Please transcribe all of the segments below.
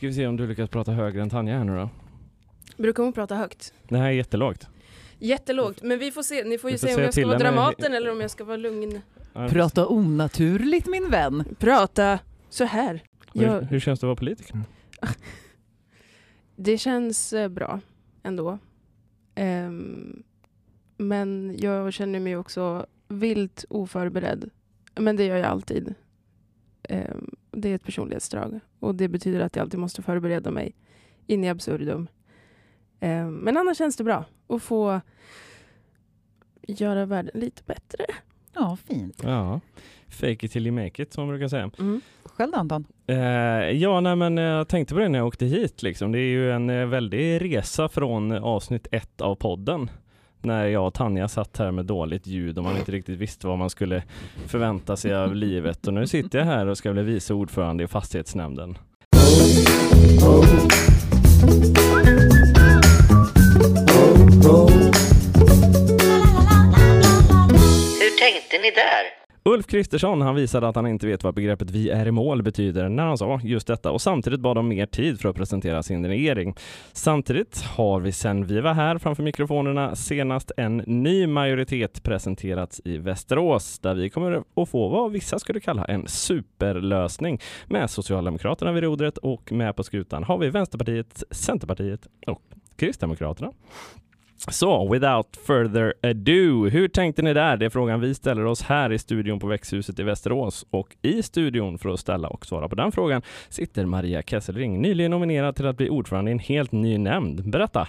Ska vi se om du lyckas prata högre än Tanja här nu då? Brukar hon prata högt? Det här är jättelågt. Jättelågt, men vi får se. Ni får ju får se om säga jag ska vara. Dramaten eller om jag ska vara lugn. Prata onaturligt min vän. Prata så här. Hur, Jag, hur känns det att vara politiker? det känns eh, bra ändå. Ehm, men jag känner mig också vilt oförberedd. Men det gör jag alltid. Ehm, det är ett personlighetsdrag. Och det betyder att jag alltid måste förbereda mig in i absurdum. Ehm, men annars känns det bra att få göra världen lite bättre. Ja, fint. Ja, fake it till you make it som man brukar säga. Själv då Anton? Eh, ja, nej, men jag tänkte på det när jag åkte hit. Liksom. Det är ju en eh, väldig resa från avsnitt ett av podden. När jag och Tanja satt här med dåligt ljud och man inte riktigt visste vad man skulle förvänta sig av livet. Och nu sitter jag här och ska bli vice ordförande i fastighetsnämnden. Hur tänkte ni där? Ulf Kristersson han visade att han inte vet vad begreppet vi är i mål betyder när han sa just detta och samtidigt bad om mer tid för att presentera sin regering. Samtidigt har vi sedan vi var här framför mikrofonerna senast en ny majoritet presenterats i Västerås där vi kommer att få vad vissa skulle kalla en superlösning med Socialdemokraterna vid rodret och med på skutan har vi Vänsterpartiet, Centerpartiet och Kristdemokraterna. Så, without further ado, hur tänkte ni där? Det är frågan vi ställer oss här i studion på Växthuset i Västerås. Och i studion för att ställa och svara på den frågan sitter Maria Kesselring, nyligen nominerad till att bli ordförande i en helt ny nämnd. Berätta!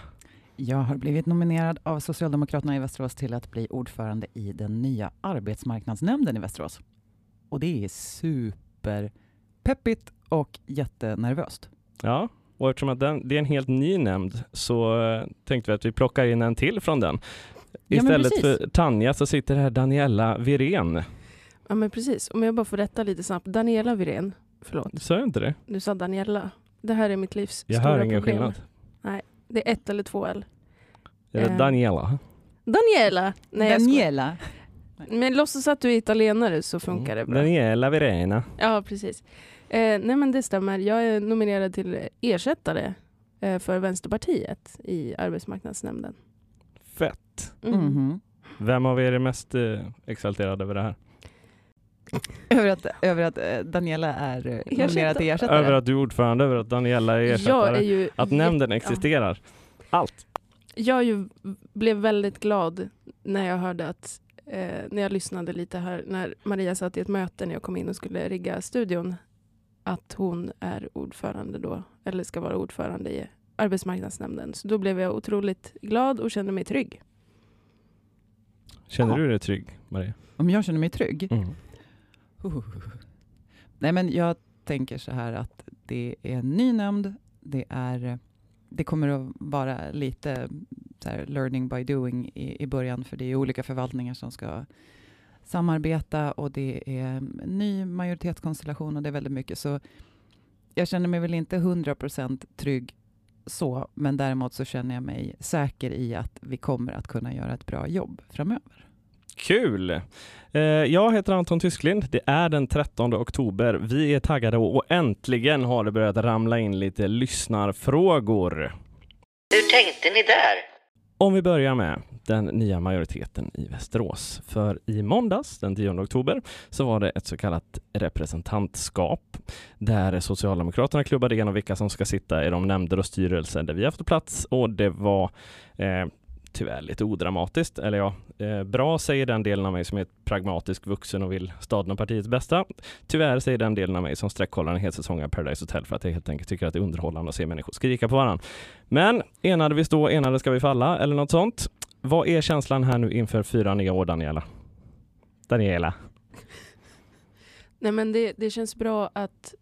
Jag har blivit nominerad av Socialdemokraterna i Västerås till att bli ordförande i den nya arbetsmarknadsnämnden i Västerås. Och det är superpeppigt och jättenervöst. Ja, och eftersom att den, det är en helt ny nämnd så eh, tänkte vi att vi plockar in en till från den. Ja, Istället precis. för Tanja så sitter här Daniela Virén. Ja men precis, om jag bara får rätta lite snabbt. Daniela Virén, förlåt, Sa jag inte det? du sa Daniela. Det här är mitt livs Jag stora hör ingen problem. skillnad. Det är ett eller två L. Är det Eh, Daniela? Daniela! Nej, jag. Daniela. Men låtsas att du är italienare så funkar det bra. Daniela Virena. Ja, precis. Eh, nej men det stämmer. Jag är nominerad till ersättare eh, för Vänsterpartiet i arbetsmarknadsnämnden. Fett! Mm. Mhm. Vem av er är mest eh, exalterad över det här? Över att, över att eh, Daniela är eh, nominerad till ersättare. Över att du är ordförande, över att Daniela är Jag är ersättare, ju att nämnden existerar. Allt. Jag är ju, blev väldigt glad när jag hörde att, eh, när jag lyssnade lite här, när Maria satt i ett möte när jag kom in och skulle rigga studion, att hon är ordförande då, eller ska vara ordförande i arbetsmarknadsnämnden. Så då blev jag otroligt glad och kände mig trygg. Känner Ja. du dig trygg, Maria? Om jag känner mig trygg? Mm. Uh. Nej, men jag tänker så här att det är en ny nämnd. Det, är, det kommer att vara lite så här, learning by doing i, i början, för det är olika förvaltningar som ska samarbeta och det är en ny majoritetskonstellation och det är väldigt mycket. Så jag känner mig väl inte 100% trygg så, men däremot så känner jag mig säker i att vi kommer att kunna göra ett bra jobb framöver. Kul! Eh, jag heter Anton Tysklind. Det är den 13 oktober. Vi är taggade och äntligen har det börjat ramla in lite lyssnarfrågor. Hur tänkte ni där? Om vi börjar med den nya majoriteten i Västerås. För i måndags, den 10 oktober, så var det ett så kallat representantskap där Socialdemokraterna klubbade igenom vilka som ska sitta i de nämnder och styrelser där vi har fått plats och det var eh, tyvärr lite odramatiskt. Eller ja, eh, bra säger den delen av mig som är ett pragmatisk vuxen och vill staden och partiets bästa. Tyvärr säger den delen av mig som sträckkollar en hel säsong av Paradise Hotel för att jag helt enkelt tycker att det är underhållande att se människor skrika på varandra. Men enade vi stå, enade ska vi falla eller något sånt. Vad är känslan här nu inför fyra nya år, Daniela? Daniela? Nej, men det, det känns bra att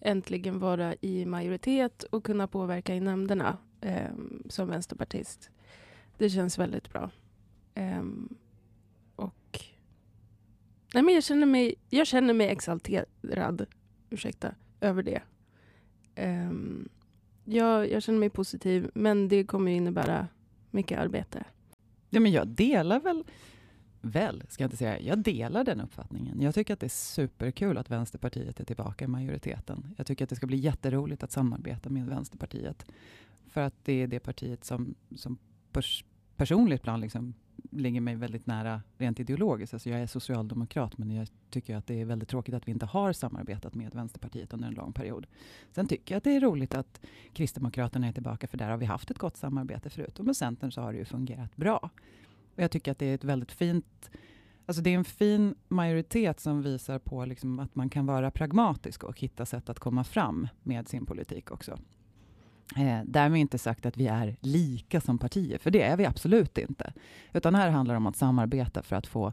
äntligen vara i majoritet och kunna påverka i nämnderna eh, som vänsterpartist. Det känns väldigt bra. Eh, och nej, men jag, känner mig, jag känner mig exalterad ursäkta, över det. Eh, jag, jag känner mig positiv, men det kommer innebära mycket arbete. Ja, men jag delar väl väl, ska jag inte säga, jag delar den uppfattningen. Jag tycker att det är superkul att Vänsterpartiet är tillbaka i majoriteten. Jag tycker att det ska bli jätteroligt att samarbeta med Vänsterpartiet. För att det är det partiet som, som pers personligt plan liksom ligger mig väldigt nära rent ideologiskt. Alltså jag är socialdemokrat, men jag tycker att det är väldigt tråkigt att vi inte har samarbetat med Vänsterpartiet under en lång period. Sen tycker jag att det är roligt att Kristdemokraterna är tillbaka, för där har vi haft ett gott samarbete förut. Och med Centern så har det ju fungerat bra. Och jag tycker att det är ett väldigt fint Alltså det är en fin majoritet som visar på liksom att man kan vara pragmatisk och hitta sätt att komma fram med sin politik också. Eh, därmed inte sagt att vi är lika som partier, för det är vi absolut inte. Utan här handlar det om att samarbeta för att få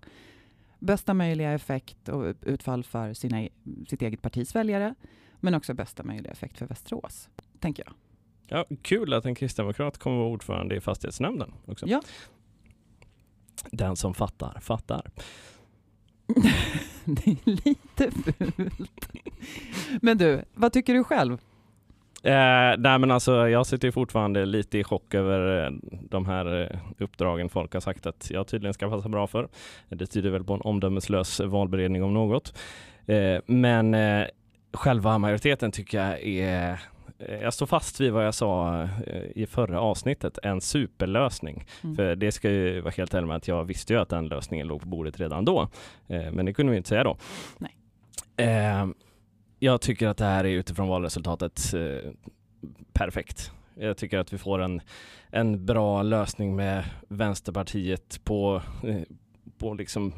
bästa möjliga effekt och utfall för sina, sitt eget partis väljare, men också bästa möjliga effekt för Västerås, tänker jag. Ja, kul att en kristdemokrat kommer vara ordförande i fastighetsnämnden också. Ja. Den som fattar, fattar. det är lite fult. Men du, vad tycker du själv? Eh, nej men alltså jag sitter fortfarande lite i chock över eh, de här eh, uppdragen folk har sagt att jag tydligen ska passa bra för. Det tyder väl på en omdömeslös valberedning om något. Eh, men eh, själva majoriteten tycker jag är Eh, jag står fast vid vad jag sa i förra avsnittet, en superlösning. Mm. För det ska ju vara helt ärlig med att jag visste ju att den lösningen låg på bordet redan då. Men det kunde vi inte säga då. Nej. Jag tycker att det här är utifrån valresultatet eh, perfekt. Jag tycker att vi får en, en bra lösning med Vänsterpartiet på, eh, på liksom,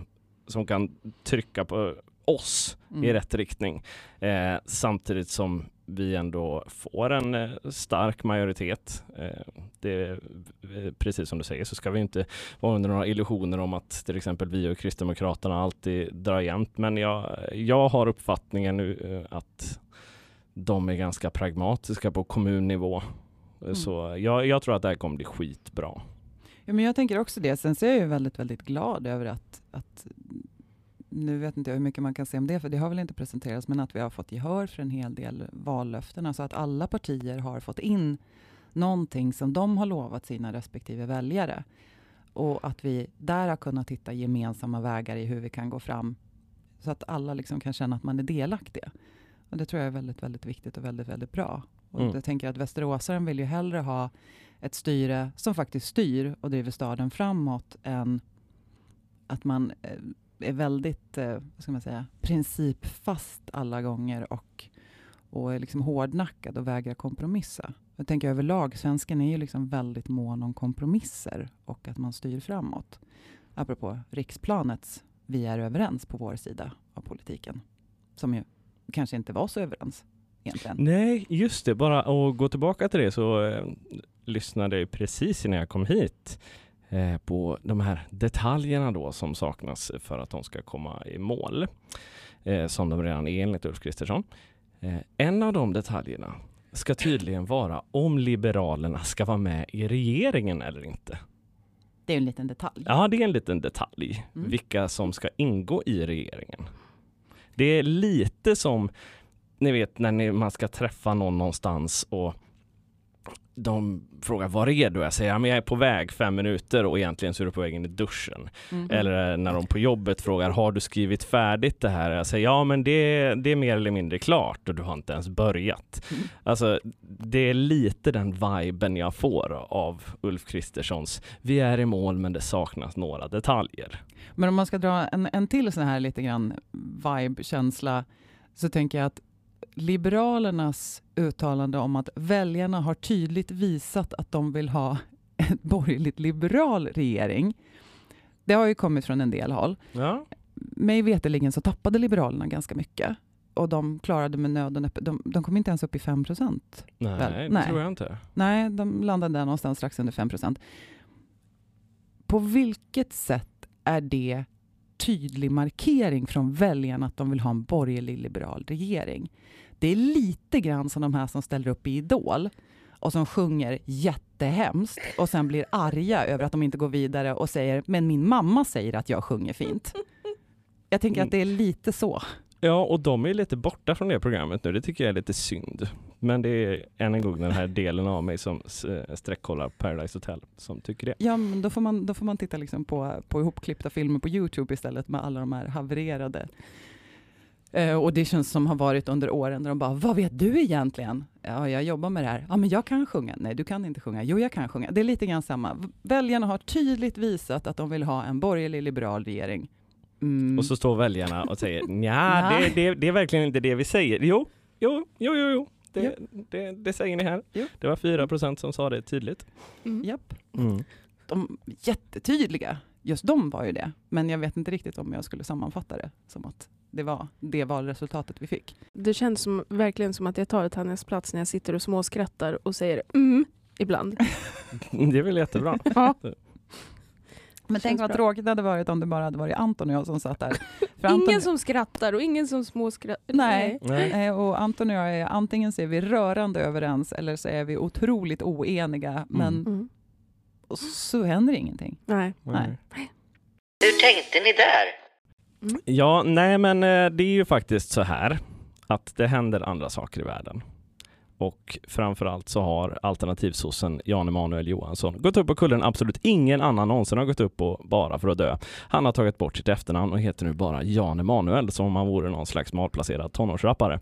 som kan trycka på oss mm. i rätt riktning. Eh, samtidigt som vi ändå får en eh, stark majoritet. Eh, det, eh, precis som du säger så ska vi inte vara under några illusioner om att till exempel vi och Kristdemokraterna alltid drar jämnt. Men jag, jag har uppfattningen nu att de är ganska pragmatiska på kommunnivå. Mm. Så jag, jag, tror att det här kommer bli skitbra. Ja, men jag tänker också det. Sen så är jag väldigt, väldigt glad över att, att nu vet inte jag hur mycket man kan säga om det, för det har väl inte presenterats, men att vi har fått gehör för en hel del vallöften. Alltså att alla partier har fått in någonting som de har lovat sina respektive väljare. Och att vi där har kunnat hitta gemensamma vägar i hur vi kan gå fram, så att alla liksom kan känna att man är delaktiga. Och det tror jag är väldigt, väldigt viktigt och väldigt, väldigt bra. Och mm. jag tänker att västeråsaren vill ju hellre ha ett styre som faktiskt styr och driver staden framåt, än att man eh, är väldigt eh, vad ska man säga, principfast alla gånger och, och är liksom hårdnackad och vägrar kompromissa. Jag tänker överlag, svensken är ju liksom väldigt mån om kompromisser och att man styr framåt. Apropå riksplanets vi är överens på vår sida av politiken, som ju kanske inte var så överens egentligen. Nej, just det. Bara att gå tillbaka till det så eh, lyssnade jag precis innan jag kom hit Eh, på de här detaljerna då som saknas för att de ska komma i mål. Eh, som de redan är enligt Ulf Kristersson. Eh, en av de detaljerna ska tydligen vara om Liberalerna ska vara med i regeringen eller inte. Det är en liten detalj. Ja, det är en liten detalj. Mm. Vilka som ska ingå i regeringen. Det är lite som, ni vet när ni, man ska träffa någon någonstans och de frågar var är du? Jag säger ja, men jag är på väg fem minuter och egentligen så är du på väg in i duschen. Mm. Eller när de på jobbet frågar har du skrivit färdigt det här? Jag säger ja men det, det är mer eller mindre klart och du har inte ens börjat. Mm. Alltså det är lite den viben jag får av Ulf Kristerssons vi är i mål men det saknas några detaljer. Men om man ska dra en, en till sån här lite grann vibe-känsla så tänker jag att Liberalernas uttalande om att väljarna har tydligt visat att de vill ha en borgerligt liberal regering. Det har ju kommit från en del håll. Ja. Mig veterligen så tappade Liberalerna ganska mycket. Och de klarade med nöd och näppe, de, de kom inte ens upp i 5 procent. Nej, det Nej. tror jag inte. Nej, de landade där någonstans strax under 5 procent. På vilket sätt är det tydlig markering från väljarna att de vill ha en borgerlig liberal regering? Det är lite grann som de här som ställer upp i Idol och som sjunger jättehemskt och sen blir arga över att de inte går vidare och säger men min mamma säger att jag sjunger fint. Jag tänker att det är lite så. Ja, och de är lite borta från det programmet nu. Det tycker jag är lite synd. Men det är än en gång den här delen av mig som s- sträckkollar Paradise Hotel som tycker det. Ja, men då får man, då får man titta liksom på, på ihopklippta filmer på Youtube istället med alla de här havererade eh, auditions som har varit under åren där de bara, vad vet du egentligen? Ja, jag jobbar med det här. Ja, men jag kan sjunga. Nej, du kan inte sjunga. Jo, jag kan sjunga. Det är lite grann samma. Väljarna har tydligt visat att de vill ha en borgerlig liberal regering. Mm. Och så står väljarna och säger nja, Nej. det, det, det är verkligen inte det vi säger. Jo, jo, jo, jo, jo. Det, Jo. det, det säger ni här. Jo. Det var 4 procent som sa det tydligt. Mm. Japp. Mm. De jättetydliga. Just de var ju det. Men jag vet inte riktigt om jag skulle sammanfatta det som att det var det valresultatet vi fick. Det känns som, verkligen som att jag tar ett hennes plats när jag sitter och småskrattar och säger mm ibland. Det är väl jättebra. Ja. Men tänk vad bra. tråkigt det hade varit om det bara hade varit Anton och jag som satt där. För Ingen Anton, som skrattar och ingen som småskrattar. Nej. Nej. eh, och Anton och jag är antingen så är vi rörande överens eller så är vi otroligt oeniga. Men Mm. så händer ingenting. Nej. Nej. Hur tänkte ni där? Ja, nej men eh, det är ju faktiskt så här att det händer andra saker i världen. Och framförallt så har alternativsossen Jan Emanuel Johansson gått upp på kullen absolut ingen annan någonsin har gått upp på bara för att dö. Han har tagit bort sitt efternamn och heter nu bara Jan Emanuel som om han vore någon slags malplacerad tonårsrappare.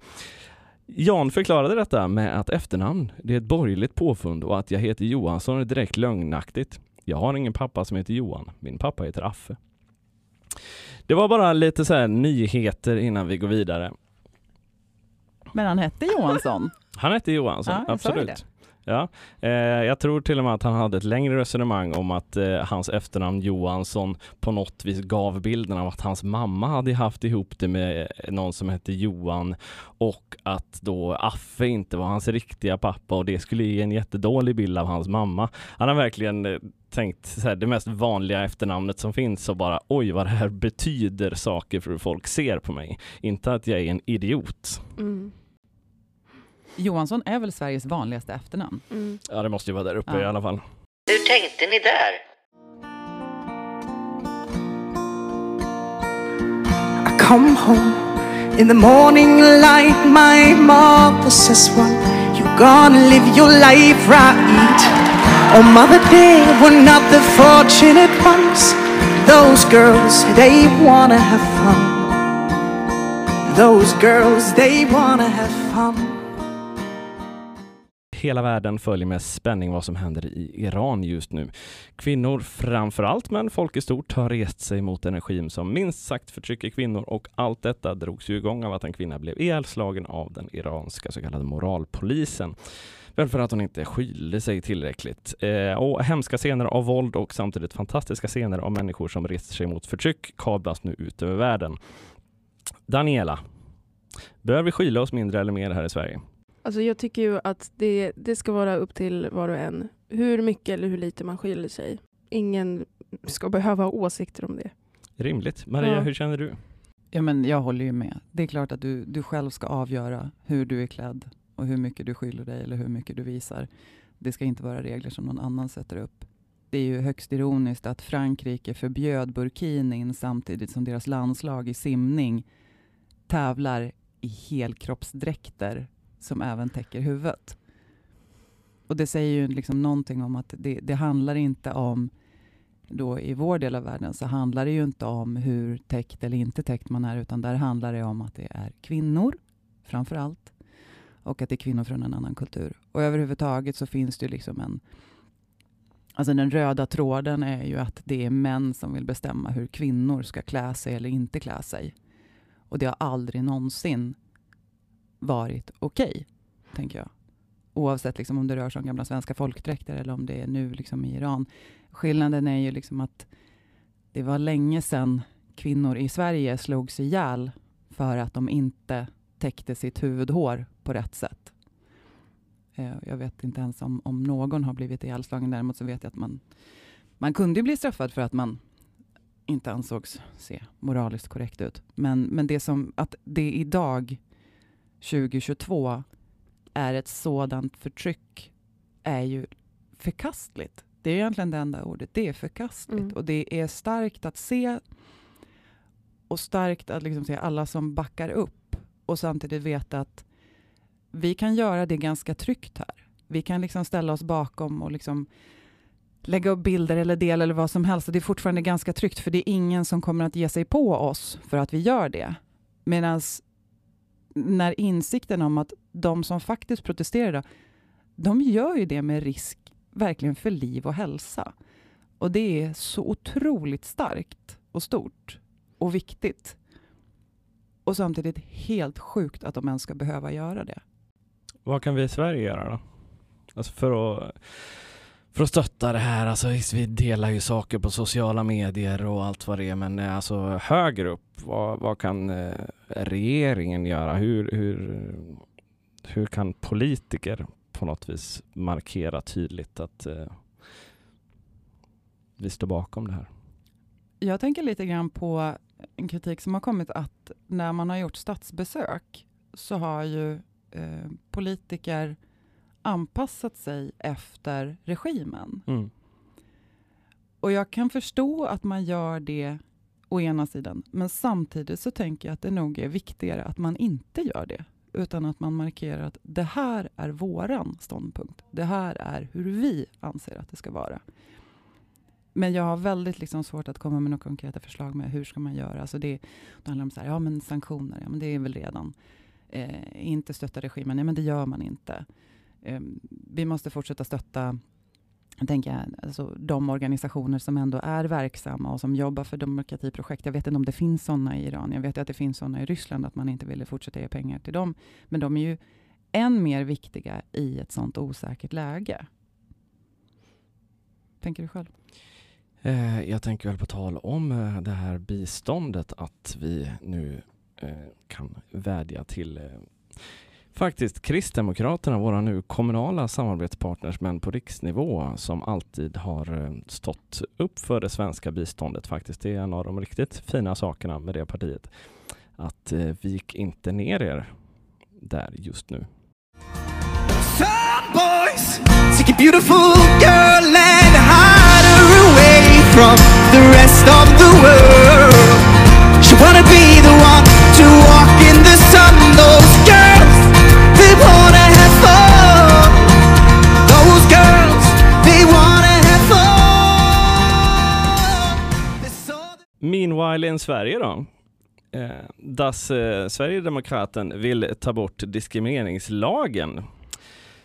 Jan förklarade detta med att efternamn, det är ett borgerligt påfund och att jag heter Johansson är direkt lögnaktigt. Jag har ingen pappa som heter Johan. Min pappa heter Affe. Det var bara lite så här nyheter innan vi går vidare. Men han hette Johansson. Han hette Johansson, Ja, absolut. Ja, eh, jag tror till och med att han hade ett längre resonemang om att eh, hans efternamn Johansson på något vis gav bilden av att hans mamma hade haft ihop det med någon som hette Johan och att då Affe inte var hans riktiga pappa och det skulle ge en jättedålig bild av hans mamma. Han har verkligen eh, tänkt så här, det mest vanliga efternamnet som finns och bara oj vad det här betyder saker för hur folk ser på mig. Inte att jag är en idiot. Mm. Johansson är väl Sveriges vanligaste efternamn? Mm. Ja, det måste ju vara där uppe Ja. i alla fall. Hur tänkte ni där? I come home in the morning light. My mother says, Well, you're gonna live your life right. Oh, Mother, they were not the fortunate ones. Those girls, they wanna have fun. Those girls, they wanna have fun. Hela världen följer med spänning vad som händer i Iran just nu. Kvinnor framför allt, men folk i stort har rest sig mot en regim som minst sagt förtrycker kvinnor och allt detta drogs ju igång av att en kvinna blev ihjälslagen av den iranska så kallade moralpolisen. Väl för att hon inte skylde sig tillräckligt. Eh, och hemska scener av våld och samtidigt fantastiska scener av människor som reser sig mot förtryck kablas nu ut över världen. Daniela, bör vi skyla oss mindre eller mer här i Sverige? Alltså jag tycker ju att det, det ska vara upp till var och en hur mycket eller hur lite man skiljer sig. Ingen ska behöva ha åsikter om det. Rimligt. Maria, Ja. hur känner du? Ja, men jag håller ju med. Det är klart att du, du själv ska avgöra hur du är klädd och hur mycket du skyller dig eller hur mycket du visar. Det ska inte vara regler som någon annan sätter upp. Det är ju högst ironiskt att Frankrike förbjöd burkinin samtidigt som deras landslag i simning tävlar i helkroppsdräkter som även täcker huvudet. Och det säger ju liksom någonting om att det, det handlar inte om då i vår del av världen så handlar det ju inte om hur täckt eller inte täckt man är, utan där handlar det om att det är kvinnor, framför allt, och att det är kvinnor från en annan kultur. Och överhuvudtaget så finns det ju liksom en... Alltså den röda tråden är ju att det är män som vill bestämma hur kvinnor ska klä sig eller inte klä sig. Och det har aldrig någonsin varit okej, tänker jag. Oavsett liksom om det rör sig om gamla svenska folkdräkter eller om det är nu liksom i Iran. Skillnaden är ju liksom att det var länge sedan kvinnor i Sverige slogs ihjäl för att de inte täckte sitt huvudhår på rätt sätt. Eh, Jag vet inte ens om, om någon har blivit ihjälslagen. Däremot så vet jag att man, man kunde bli straffad för att man inte ansågs se moraliskt korrekt ut. Men, men det som att det idag, 2022, är ett sådant förtryck är ju förkastligt. Det är egentligen det enda ordet. Det är förkastligt. Mm. Och det är starkt att se och starkt att liksom se alla som backar upp och samtidigt veta att vi kan göra det ganska tryggt här. Vi kan liksom ställa oss bakom och liksom lägga upp bilder eller del eller vad som helst. Det är fortfarande ganska tryggt för det är ingen som kommer att ge sig på oss för att vi gör det. Medan när insikten om att de som faktiskt protesterar, de gör ju det med risk verkligen för liv och hälsa. Och det är så otroligt starkt och stort och viktigt. Och samtidigt helt sjukt att de ens ska behöva göra det. Vad kan vi i Sverige göra då? Alltså för att, för att stötta det här, alltså vi delar ju saker på sociala medier och allt vad det är, men eh, alltså högre upp, vad, vad kan eh, regeringen göra? Hur, hur, hur kan politiker på något vis markera tydligt att eh, vi står bakom det här? Jag tänker lite grann på en kritik som har kommit att när man har gjort statsbesök så har ju eh, politiker anpassat sig efter regimen. Mm. Och jag kan förstå att man gör det å ena sidan, men samtidigt så tänker jag att det nog är viktigare att man inte gör det, utan att man markerar att det här är våran ståndpunkt. Det här är hur vi anser att det ska vara. Men jag har väldigt liksom svårt att komma med några konkreta förslag med hur ska man göra. Alltså det, det handlar om så här, ja, men sanktioner, ja, men det är väl redan. Eh, inte stötta regimen, nej men det gör man inte. Ehm, vi måste fortsätta stötta tänker jag, alltså de organisationer som ändå är verksamma och som jobbar för demokratiprojekt. Jag vet inte om det finns sådana i Iran. Jag vet att det finns sådana i Ryssland, att man inte ville fortsätta ge pengar till dem. Men de är ju än mer viktiga i ett sådant osäkert läge. Tänker du själv? Eh, jag tänker väl på tal om eh, det här biståndet att vi nu eh, kan vädja till eh, faktiskt Kristdemokraterna, våra nu kommunala samarbetspartners, men på riksnivå som alltid har eh, stått upp för det svenska biståndet faktiskt. Det är en av de riktigt fina sakerna med det partiet. Att eh, vik inte ner er där just nu. Some boys take Meanwhile in Sverige då? Eh, das eh, Sverigedemokraten vill ta bort diskrimineringslagen.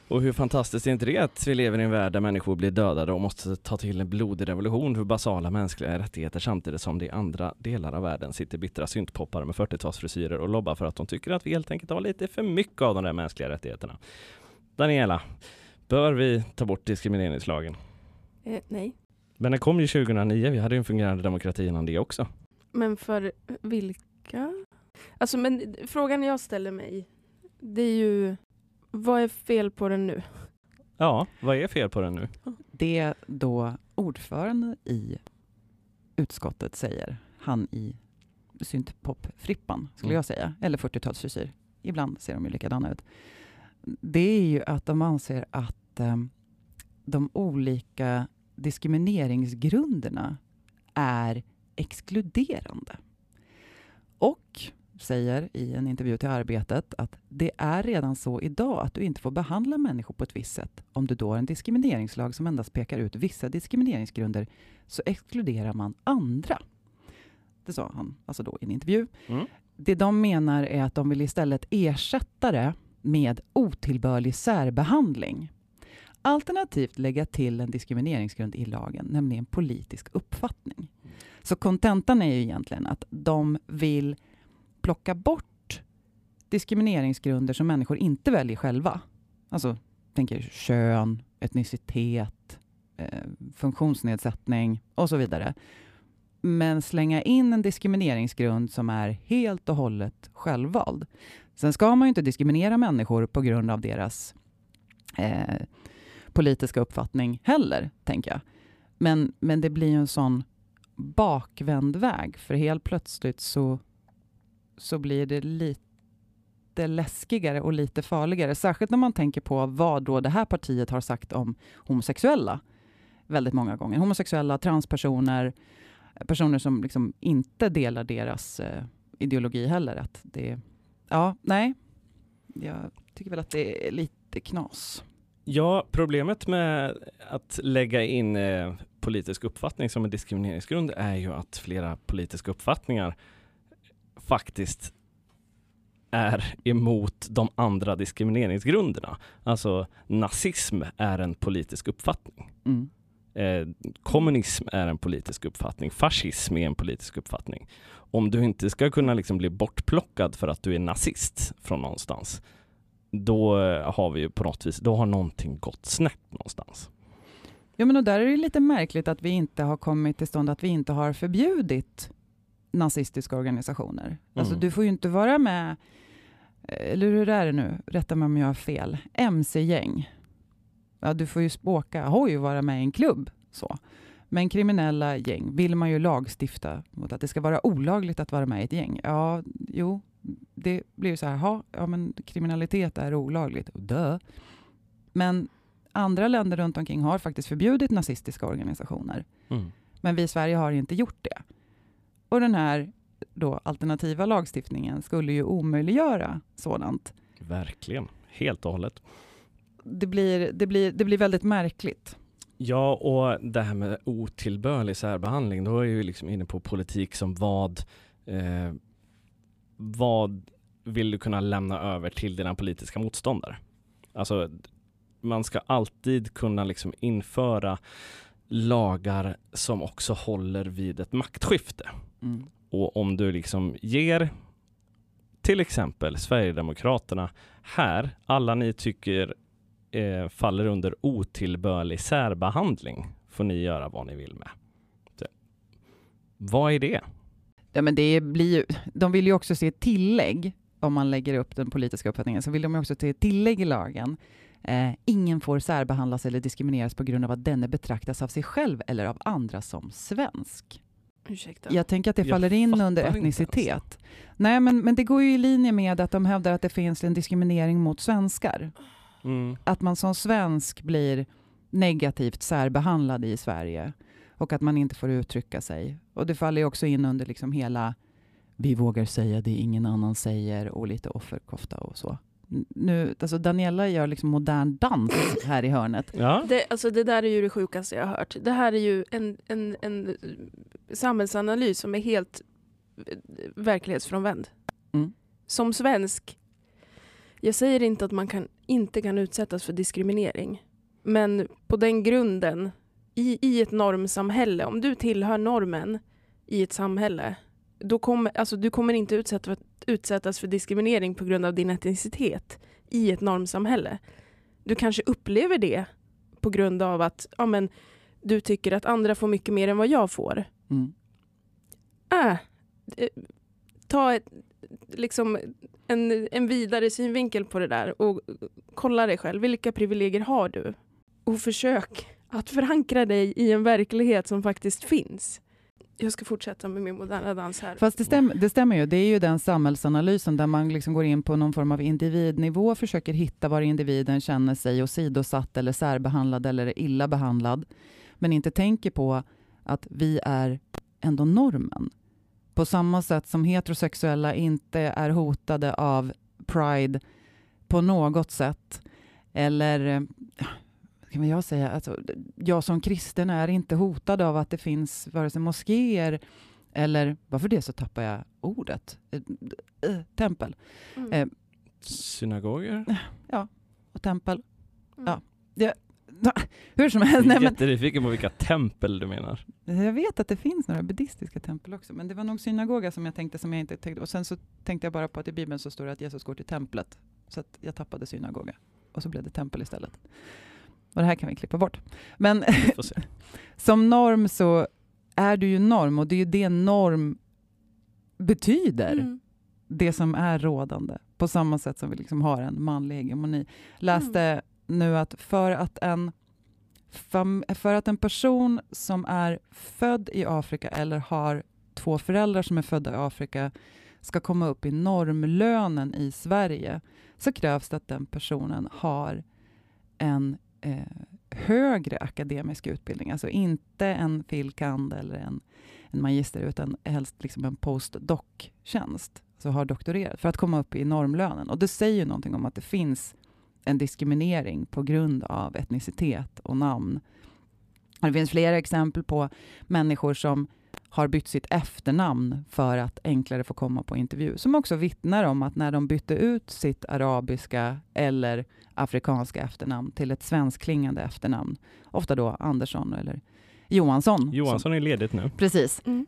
Och hur fantastiskt är inte det att vi lever i en värld där människor blir dödade och måste ta till en blodig revolution för basala mänskliga rättigheter samtidigt som det i andra delar av världen sitter bittra syntpoppare med 40-talsfrisyrer och lobbar för att de tycker att vi helt enkelt har lite för mycket av de där mänskliga rättigheterna. Daniela, bör vi ta bort diskrimineringslagen? Eh, nej. Men den kom ju 2009, vi hade ju en fungerande demokrati innan det också. Men för vilka? Alltså, men frågan jag ställer mig, det är ju vad är fel på den nu? Ja, vad är fel på den nu? Det då ordföranden i utskottet säger, han i syntpop-frippan, skulle Mm. jag säga, eller 40-talsfrisyr. Ibland ser de ju likadana ut. Det är ju att de anser att eh, de olika diskrimineringsgrunderna är exkluderande. Och säger i en intervju till Arbetet att det är redan så idag att du inte får behandla människor på ett visst sätt. Om du då har en diskrimineringslag som endast pekar ut vissa diskrimineringsgrunder så exkluderar man andra. Det sa han alltså då i en intervju. Mm. Det de menar är att de vill istället ersätta det med otillbörlig särbehandling. Alternativt lägga till en diskrimineringsgrund i lagen, nämligen politisk uppfattning. Så kontentan är ju egentligen att de vill plocka bort diskrimineringsgrunder som människor inte väljer själva. Alltså, tänker kön, etnicitet, eh, funktionsnedsättning och så vidare. Men slänga in en diskrimineringsgrund som är helt och hållet självvald. Sen ska man ju inte diskriminera människor på grund av deras eh, politiska uppfattning heller, tänker jag. Men, men det blir ju en sån bakvänd väg, för helt plötsligt så, så blir det lite läskigare och lite farligare. Särskilt när man tänker på vad då det här partiet har sagt om homosexuella väldigt många gånger. Homosexuella, transpersoner, personer som liksom inte delar deras eh, ideologi heller. Att det, ja, nej. Jag tycker väl att det är lite knas. Ja, problemet med att lägga in eh, politisk uppfattning som en diskrimineringsgrund är ju att flera politiska uppfattningar faktiskt är emot de andra diskrimineringsgrunderna. Alltså nazism är en politisk uppfattning. Mm. Eh, kommunism är en politisk uppfattning. Fascism är en politisk uppfattning. Om du inte ska kunna liksom bli bortplockad för att du är nazist från någonstans, då eh, har vi ju på något vis, då har någonting gått snett någonstans. Ja, men och där är det lite märkligt att vi inte har kommit till stånd att vi inte har förbjudit nazistiska organisationer. Alltså Mm. du får ju inte vara med, eller hur är det nu, rätta mig om jag har fel, mc-gäng. Ja, du får ju åka hoj vara med i en klubb. Så. Men kriminella gäng vill man ju lagstifta mot att det ska vara olagligt att vara med i ett gäng. Ja, jo, det blir ju så här, ha, ja men kriminalitet är olagligt. Dö. Men andra länder runt omkring har faktiskt förbjudit nazistiska organisationer. Mm. Men vi i Sverige har inte gjort det. Och den här då, alternativa lagstiftningen skulle ju omöjliggöra sådant. Verkligen, helt och hållet. Det blir, det blir, det blir väldigt märkligt. Ja, och det här med otillbörlig särbehandling, då är vi liksom inne på politik som vad, eh, vad vill du kunna lämna över till dina politiska motståndare? Alltså, man ska alltid kunna liksom införa lagar som också håller vid ett maktskifte. Mm. Och om du liksom ger till exempel Sverigedemokraterna här, alla ni tycker eh, faller under otillbörlig särbehandling, får ni göra vad ni vill med. Så, vad är det? Ja, men det blir ju, de vill ju också se tillägg, om man lägger upp den politiska uppfattningen, så vill de ju också se tillägg i lagen. Eh, ingen får särbehandlas eller diskrimineras på grund av att denne betraktas av sig själv eller av andra som svensk. Ursäkta. Jag tänker att det Jag faller in under etnicitet. Nej, men, men det går ju i linje med att de hävdar att det finns en diskriminering mot svenskar. Mm. Att man som svensk blir negativt särbehandlad i Sverige och att man inte får uttrycka sig. Och det faller ju också in under liksom hela vi vågar säga det ingen annan säger och lite offerkofta och så. Nu, alltså Daniela gör liksom modern dans här i hörnet. Ja, Det, alltså det där är ju det sjukaste jag har hört. Det här är ju en, en, en samhällsanalys som är helt eh, verklighetsfrånvänd. Mm. Som svensk, jag säger inte att man kan, inte kan utsättas för diskriminering. Men på den grunden, i, i ett normsamhälle, om du tillhör normen i ett samhälle, då kommer, alltså du kommer inte utsätta, utsättas för diskriminering på grund av din etnicitet i ett normsamhälle. Du kanske upplever det på grund av att ja, men, du tycker att andra får mycket mer än vad jag får. Mm. Äh, ta ett, liksom en, en vidare synvinkel på det där och kolla dig själv. Vilka privilegier har du? Och försök att förankra dig i en verklighet som faktiskt finns. Jag ska fortsätta med min moderna dans här. Fast det, stäm, det stämmer ju, det är ju den samhällsanalysen där man liksom går in på någon form av individnivå och försöker hitta var individen känner sig åsidosatt eller särbehandlad eller illa behandlad. Men inte tänker på att vi är ändå normen. På samma sätt som heterosexuella inte är hotade av pride på något sätt. Eller, eh, kan jag säga, alltså, jag som kristen är inte hotad av att det finns vare sig moskéer eller, varför det så tappar jag ordet, Eh, eh, tempel Mm. eh, synagoger? och tempel. Mm. ja. Det, hur som helst, Jag är jättenyfiken på vilka tempel du menar. jag vet att det finns några buddhistiska tempel också, men det var nog synagoga som jag tänkte som jag inte tänkte. Och sen så tänkte jag bara på att i Bibeln så står det att Jesus går till templet. Så att jag tappade synagoga. Och så blev det tempel istället. Och det här kan vi klippa bort. Men som norm så är du ju norm och det är ju det norm betyder. Mm. Det som är rådande. På samma sätt som vi liksom har en manlig hegemoni. Läste nu att för att en för att en person som är född i Afrika eller har två föräldrar som är födda i Afrika ska komma upp i normlönen i Sverige så krävs det att den personen har en, eh, högre akademisk utbildning, alltså inte en filkand eller en, en magister, utan helst liksom en postdoc-tjänst, alltså har doktorerat, för att komma upp i normlönen. Och det säger ju någonting om att det finns en diskriminering på grund av etnicitet och namn. Det finns flera exempel på människor som har bytt sitt efternamn för att enklare få komma på intervju, som också vittnar om att när de bytte ut sitt arabiska eller afrikanska efternamn till ett svenskklingande efternamn, ofta då Andersson eller Johansson. Johansson är ledigt nu. Precis. Mm.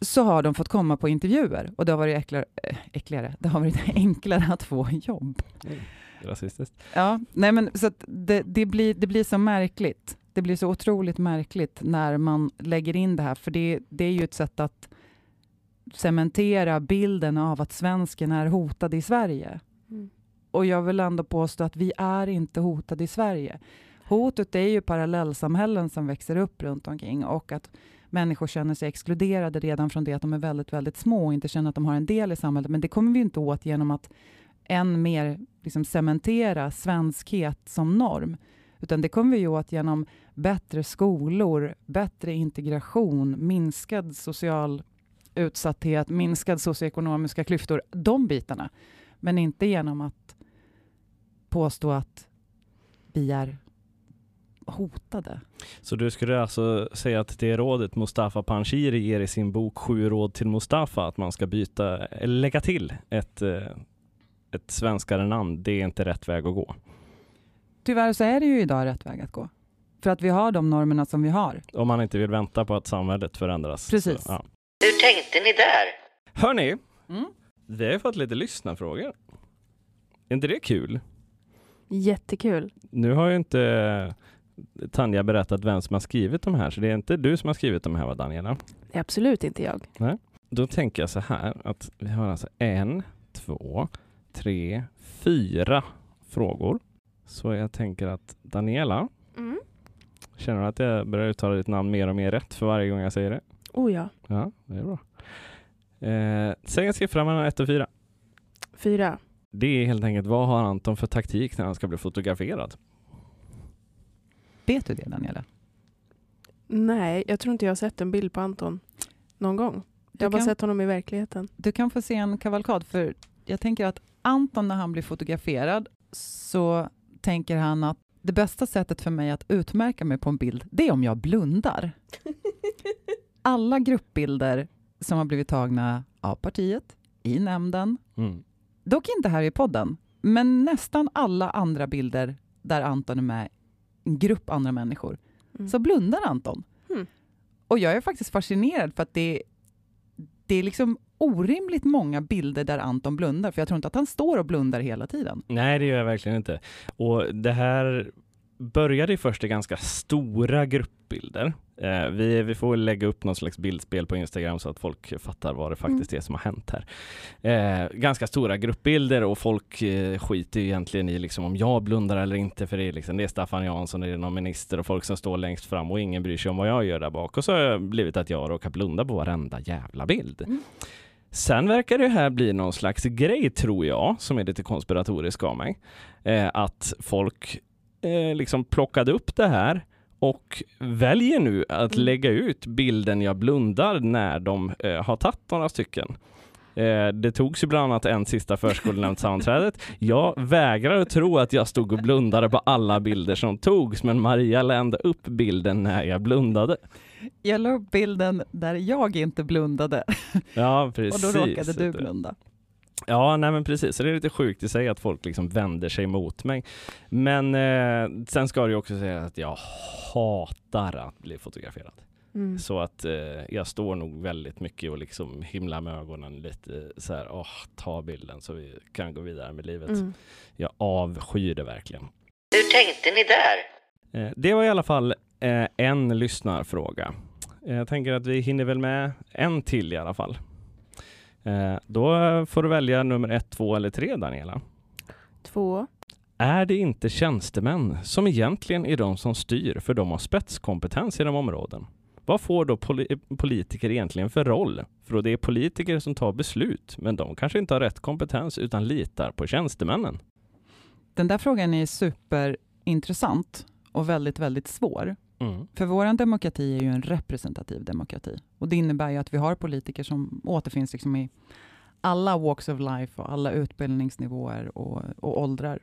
Så har de fått komma på intervjuer och det har varit äckligare, äh, äckligare. Det har varit enklare att få jobb. Rasistiskt. Ja, nej men så att det, det, blir, det blir så märkligt. Det blir så otroligt märkligt när man lägger in det här, för det, det är ju ett sätt att cementera bilden av att svensken är hotad i Sverige. Mm. Och jag vill ändå påstå att vi är inte hotade i Sverige. Hotet är ju parallellsamhällen som växer upp runt omkring och att människor känner sig exkluderade redan från det att de är väldigt, väldigt små och inte känner att de har en del i samhället. Men det kommer vi inte åt genom att än mer liksom cementera svenskhet som norm. Utan det kommer vi åt genom bättre skolor, bättre integration, minskad social utsatthet, minskad socioekonomiska klyftor, de bitarna. Men inte genom att påstå att vi är hotade. Så du skulle alltså säga att det rådet Mustafa Panshiri ger i sin bok Sju råd till Mustafa, att man ska byta, lägga till ett, eh, ett svenskare namn, det är inte rätt väg att gå. Tyvärr så är det ju idag rätt väg att gå. För att vi har de normerna som vi har. Om man inte vill vänta på att samhället förändras. Precis. Så, ja. Hur tänkte ni där? Hörni, Mm. vi har ju fått lite lyssnarfrågor. Är inte det kul? Jättekul. Nu har ju inte eh, Tanja berättat vem som har skrivit de här, så det är inte du som har skrivit de här va Daniela? Det är absolut inte jag. Då tänker jag så här att vi har alltså en, två, tre, fyra frågor. Så jag tänker att Daniela, Mm. känner du att jag börjar uttala ditt namn mer och mer rätt för varje gång jag säger det? Oh ja. Ja, det är bra. Eh, säg en siffra mellan ett och fyra. Fyra. Det är helt enkelt vad har Anton för taktik när han ska bli fotograferad? Vet du det, Daniela? Nej, jag tror inte jag har sett en bild på Anton någon gång. Du Jag har bara sett honom i verkligheten. Du kan få se en kavalkad, för jag tänker att Anton, när han blir fotograferad, så tänker han att det bästa sättet för mig att utmärka mig på en bild, det är om jag blundar. Alla gruppbilder som har blivit tagna av partiet, i nämnden, Mm. dock inte här i podden, men nästan alla andra bilder där Anton är med, en grupp andra människor, Mm. så blundar Anton. Hmm. Och jag är faktiskt fascinerad för att det, det är liksom orimligt många bilder där Anton blundar, för jag tror inte att han står och blundar hela tiden. Nej, det gör jag verkligen inte. Och det här började ju först i ganska stora gruppbilder. Eh, vi, vi får lägga upp någon slags bildspel på Instagram så att folk fattar vad det faktiskt är som har hänt här. Eh, ganska stora gruppbilder och folk eh, skiter egentligen i liksom om jag blundar eller inte för det är, liksom, det är Staffan Jansson, det är någon minister och folk som står längst fram och ingen bryr sig om vad jag gör där bak. Och så har jag blivit att jag råkar blunda på varenda jävla bild. Mm. Sen verkar det här bli någon slags grej, tror jag, som är lite konspiratorisk av mig. Eh, att folk eh, liksom plockade upp det här och väljer nu att Mm. lägga ut bilden jag blundar när de eh, har tagit några stycken. Eh, det togs ju bland annat en sista förskolenämndssammanträdet. Jag vägrar att tro att jag stod och blundade på alla bilder som togs, men Maria lände upp bilden när jag blundade. Jag la upp bilden där jag inte blundade Ja, och precis. då råkade du blunda. Ja, nej men precis. Så det är lite sjukt i sig att folk liksom vänder sig mot mig. Men eh, sen ska det ju också säga att jag hatar att bli fotograferad. Mm. Så att eh, jag står nog väldigt mycket och liksom himlar med ögonen lite så här, åh, ta bilden så vi kan gå vidare med livet. Mm. Jag avskyr det verkligen. Hur tänkte ni där? Eh, det var i alla fall eh, en lyssnarfråga. Eh, jag tänker att vi hinner väl med en till i alla fall. Eh, då får du välja nummer ett, två eller tre, Daniela. Två. Är det inte tjänstemän som egentligen är de som styr för de har spetskompetens i de områden? Vad får då poli- politiker egentligen för roll? För det är politiker som tar beslut, men de kanske inte har rätt kompetens utan litar på tjänstemännen. Den där frågan är superintressant och väldigt, väldigt svår. Mm. För vår demokrati är ju en representativ demokrati. Och det innebär ju att vi har politiker som återfinns liksom i alla walks of life och alla utbildningsnivåer och, och åldrar.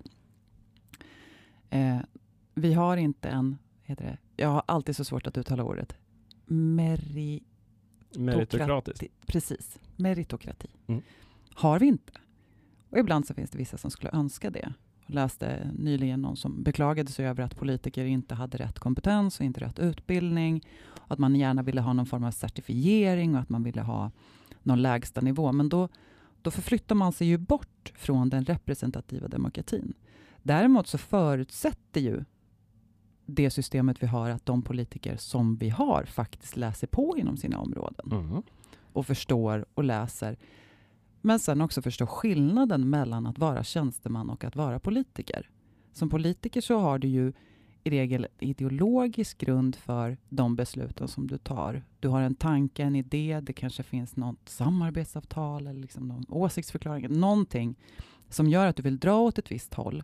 Eh, vi har inte en, heter det, jag har alltid så svårt att uttala ordet, meri, Meritokratiskt. precis, meritokrati. Mm. Har vi inte. Och ibland så finns det vissa som skulle önska det. Jag läste nyligen någon som beklagade sig över att politiker inte hade rätt kompetens och inte rätt utbildning. Att man gärna ville ha någon form av certifiering och att man ville ha någon lägsta nivå. Men då, då förflyttar man sig ju bort från den representativa demokratin. Däremot så förutsätter ju det systemet vi har att de politiker som vi har faktiskt läser på inom sina områden Mm. och förstår och läser. Men sen också förstår skillnaden mellan att vara tjänsteman och att vara politiker. Som politiker så har du ju i regel ideologisk grund för de besluten som du tar. Du har en tanke, en idé, det kanske finns något samarbetsavtal eller liksom någon åsiktsförklaring, någonting som gör att du vill dra åt ett visst håll.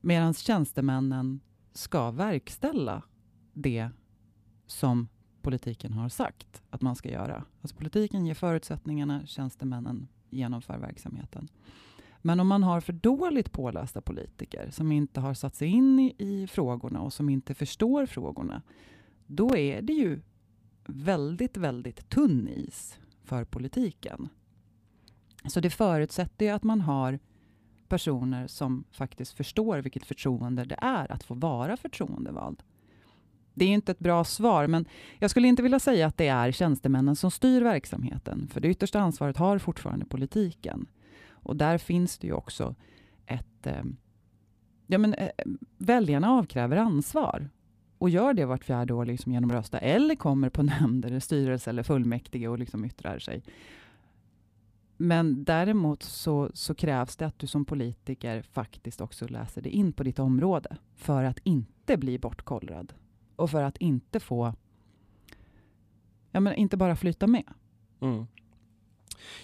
Medan tjänstemännen ska verkställa det som politiken har sagt att man ska göra. Alltså politiken ger förutsättningarna, tjänstemännen genomför verksamheten. Men om man har för dåligt pålästa politiker som inte har satt sig in i, i frågorna och som inte förstår frågorna, då är det ju väldigt, väldigt tunn is för politiken. Så det förutsätter ju att man har personer som faktiskt förstår vilket förtroende det är att få vara förtroendevald. Det är inte ett bra svar, men jag skulle inte vilja säga att det är tjänstemännen som styr verksamheten, för det yttersta ansvaret har fortfarande politiken. Och där finns det ju också ett... Eh, ja, men, eh, väljarna avkräver ansvar och gör det vart fjärde år liksom genom att rösta, eller kommer på nämnder, styrelse eller fullmäktige och liksom yttrar sig. Men däremot så, så krävs det att du som politiker faktiskt också läser dig in på ditt område för att inte bli bortkollrad och för att inte få, ja men inte bara flyta med. Mm.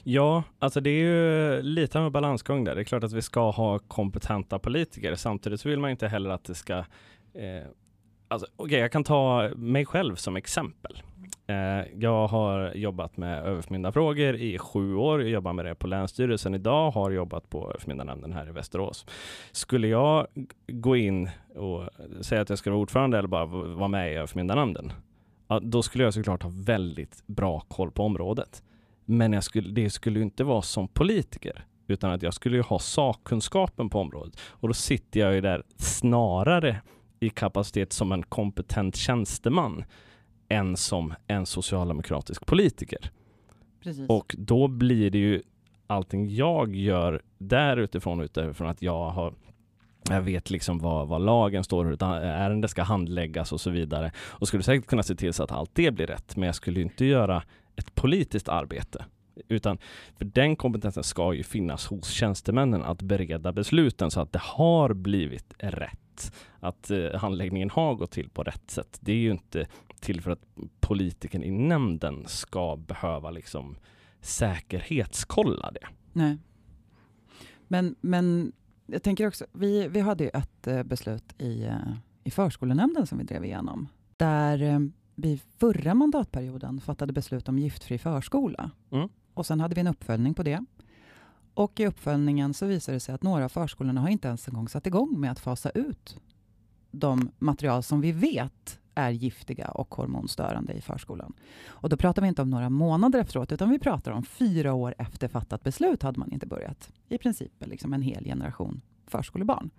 Ja, alltså det är ju lite av en balansgång där. Det är klart att vi ska ha kompetenta politiker. Samtidigt så vill man inte heller att det ska... Eh, alltså, okay, jag kan ta mig själv som exempel. Eh, jag har jobbat med överförmyndarfrågor i sju år. Jag jobbar med det på Länsstyrelsen idag, har jobbat på överförmyndarnämnden här i Västerås. Skulle jag gå in och säga att jag ska vara ordförande eller bara vara med i överförmyndarnämnden, ja, då skulle jag såklart ha väldigt bra koll på området. Men jag skulle, det skulle ju inte vara som politiker, utan att jag skulle ju ha sakkunskapen på området. Och då sitter jag ju där snarare i kapacitet som en kompetent tjänsteman än som en socialdemokratisk politiker. Precis. Och då blir det ju allting jag gör där utifrån, utifrån att jag har jag vet liksom vad, vad lagen står, hur ett ärende ska handläggas och så vidare. Och skulle säkert kunna se till så att allt det blir rätt, men jag skulle inte göra ett politiskt arbete. Utan för den kompetensen ska ju finnas hos tjänstemännen att bereda besluten så att det har blivit rätt. Att eh, handläggningen har gått till på rätt sätt. Det är ju inte till för att politikern i nämnden ska behöva liksom säkerhetskolla det. Nej. Men, men jag tänker också, vi, vi hade ju ett eh, beslut i, eh, i förskolenämnden som vi drev igenom. Där eh, vi förra mandatperioden fattade beslut om giftfri förskola. Mm. Och sen hade vi en uppföljning på det. Och i uppföljningen så visade det sig att några av förskolorna har inte ens en gång satt igång med att fasa ut de material som vi vet är giftiga och hormonstörande i förskolan. Och då pratar vi inte om några månader efteråt, utan vi pratar om fyra år efter fattat beslut hade man inte börjat. I princip liksom en hel generation förskolebarn.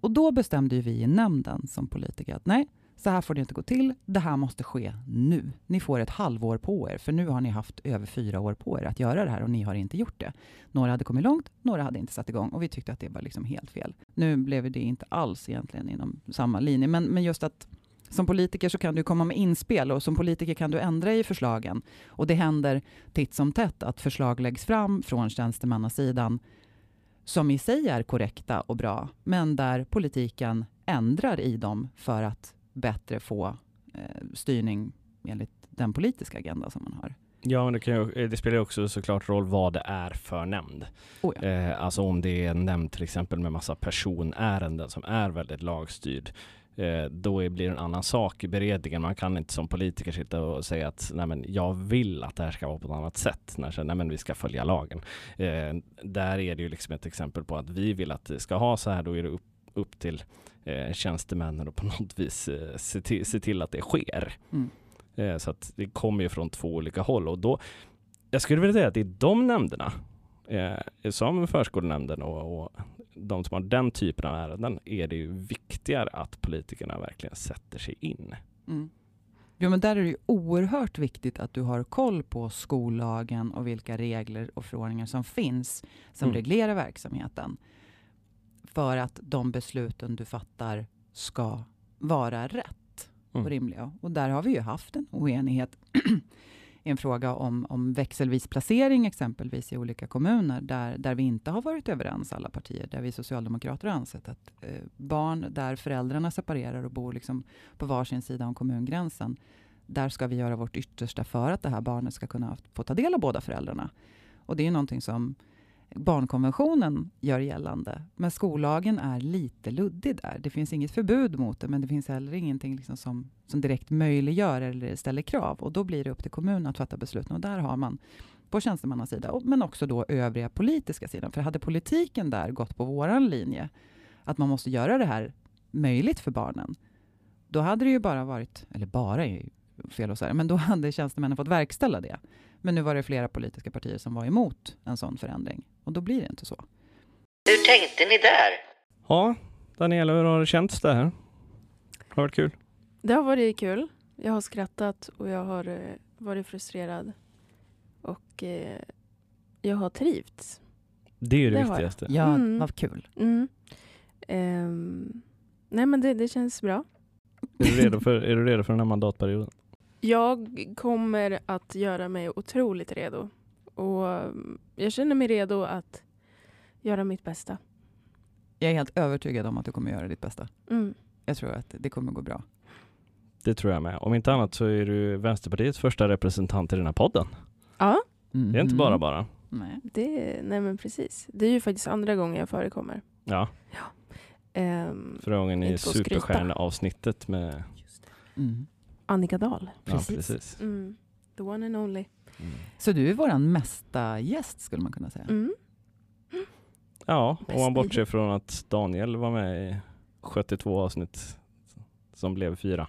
Och då bestämde vi i nämnden som politiker att nej, så här får det inte gå till. Det här måste ske nu. Ni får ett halvår på er, för nu har ni haft över fyra år på er att göra det här och ni har inte gjort det. Några hade kommit långt, några hade inte satt igång och vi tyckte att det var liksom helt fel. Nu blev det inte alls egentligen inom samma linje, men, men just att som politiker så kan du komma med inspel och som politiker kan du ändra i förslagen. Och det händer titt som tätt att förslag läggs fram från tjänstemannasidan som i sig är korrekta och bra, men där politiken ändrar i dem för att bättre få eh, styrning enligt den politiska agenda som man har. Ja, men det, ju, det spelar ju också såklart roll vad det är för nämnd. Oh ja. eh, alltså om det är en nämnd till exempel med massa personärenden som är väldigt lagstyrd. Eh, då är, blir det en annan sak i beredningen. Man kan inte som politiker sitta och säga att nej men, jag vill att det här ska vara på ett annat sätt. När nej men, vi ska följa lagen. Eh, där är det ju liksom ett exempel på att vi vill att det ska ha så här. Då är det upp, upp till eh, tjänstemännen och på något vis eh, se, till, se till att det sker. Mm. Eh, så att det kommer ju från två olika håll och då jag skulle vilja säga att i de nämnderna, eh, som förskolenämnden och, och de som har den typen av ärenden, är det ju viktigare att politikerna verkligen sätter sig in. Mm. Jo, men där är det ju oerhört viktigt att du har koll på skollagen och vilka regler och förordningar som finns som Mm. reglerar verksamheten. För att de besluten du fattar ska vara rätt Mm. och rimliga. Och där har vi ju haft en oenighet en fråga om, om växelvis placering exempelvis i olika kommuner där, där vi inte har varit överens alla partier. Där vi socialdemokrater har ansett att eh, barn där föräldrarna separerar och bor liksom på varsin sida om kommungränsen. Där ska vi göra vårt yttersta för att det här barnet ska kunna få ta del av båda föräldrarna. Och det är någonting som barnkonventionen gör gällande. Men skollagen är lite luddig där. Det finns inget förbud mot det, men det finns heller ingenting liksom som, som direkt möjliggör eller ställer krav. Och då blir det upp till kommunen att fatta besluten. Och där har man på tjänstemannasida, men också då övriga politiska sidan. För hade politiken där gått på våran linje, att man måste göra det här möjligt för barnen, då hade det ju bara varit, eller bara är ju fel att säga, men då hade tjänstemännen fått verkställa det. Men nu var det flera politiska partier som var emot en sån förändring. Och då blir det inte så. Hur tänkte ni där? Ja, Daniela, hur har det känts det här? Har det varit kul? Det har varit kul. Jag har skrattat och jag har eh, varit frustrerad. Och eh, jag har trivts. Det är ju det, Det viktigaste. Ja, Mm. vad kul. Mm. Ehm, nej men det, det känns bra. Är du, redo för, är du redo för den här mandatperioden? Jag kommer att göra mig otroligt redo. Och mm, jag känner mig redo att göra mitt bästa. Jag är helt övertygad om att du kommer göra ditt bästa. Mm. Jag tror att det kommer gå bra. Det tror jag med. Om inte annat så är du Vänsterpartiets första representant i den här podden. Ja, Det är inte bara bara. Nej. det, nej men precis. Det är ju faktiskt andra gången jag förekommer. Ja, Ehm, förra gången i superstjärneavsnittet med... Mm. Annika Dahl. Precis. Ja, precis. Mm. The one and only. Mm. Så du är våran mesta gäst skulle man kunna säga. Mm. Ja, om Bäst man bortser från att Daniel var med i 72 avsnitt som blev fyra.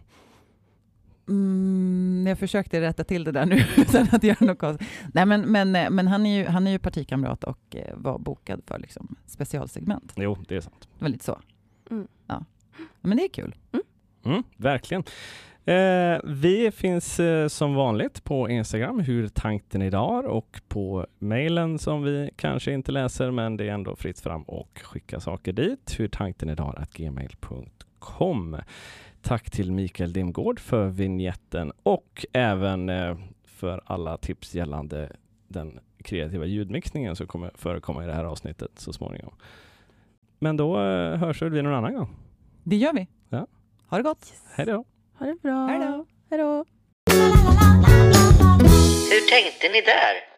Mm, jag försökte rätta till det där nu utan att göra något konstigt. Nej, men, men, eh, men han, är ju, han är ju partikamrat och eh, var bokad för liksom, specialsegment. Jo, det är sant. Det var lite så. Mm. Ja. Men det är kul. Mm, verkligen. Eh, vi finns eh, som vanligt på Instagram, hur tanken idag och på mejlen som vi kanske inte läser, men det är ändå fritt fram och skicka saker dit. Hur tanken idag gmail.com. Tack till Mikael Dimgård för vignetten och även eh, för alla tips gällande den kreativa ljudmixningen som kommer förekomma i det här avsnittet så småningom. Men då eh, hörs vi någon annan gång. Det gör vi. Ja. Ha det gott. Hej då! Ha det bra. Hej då. Hur tänkte ni där?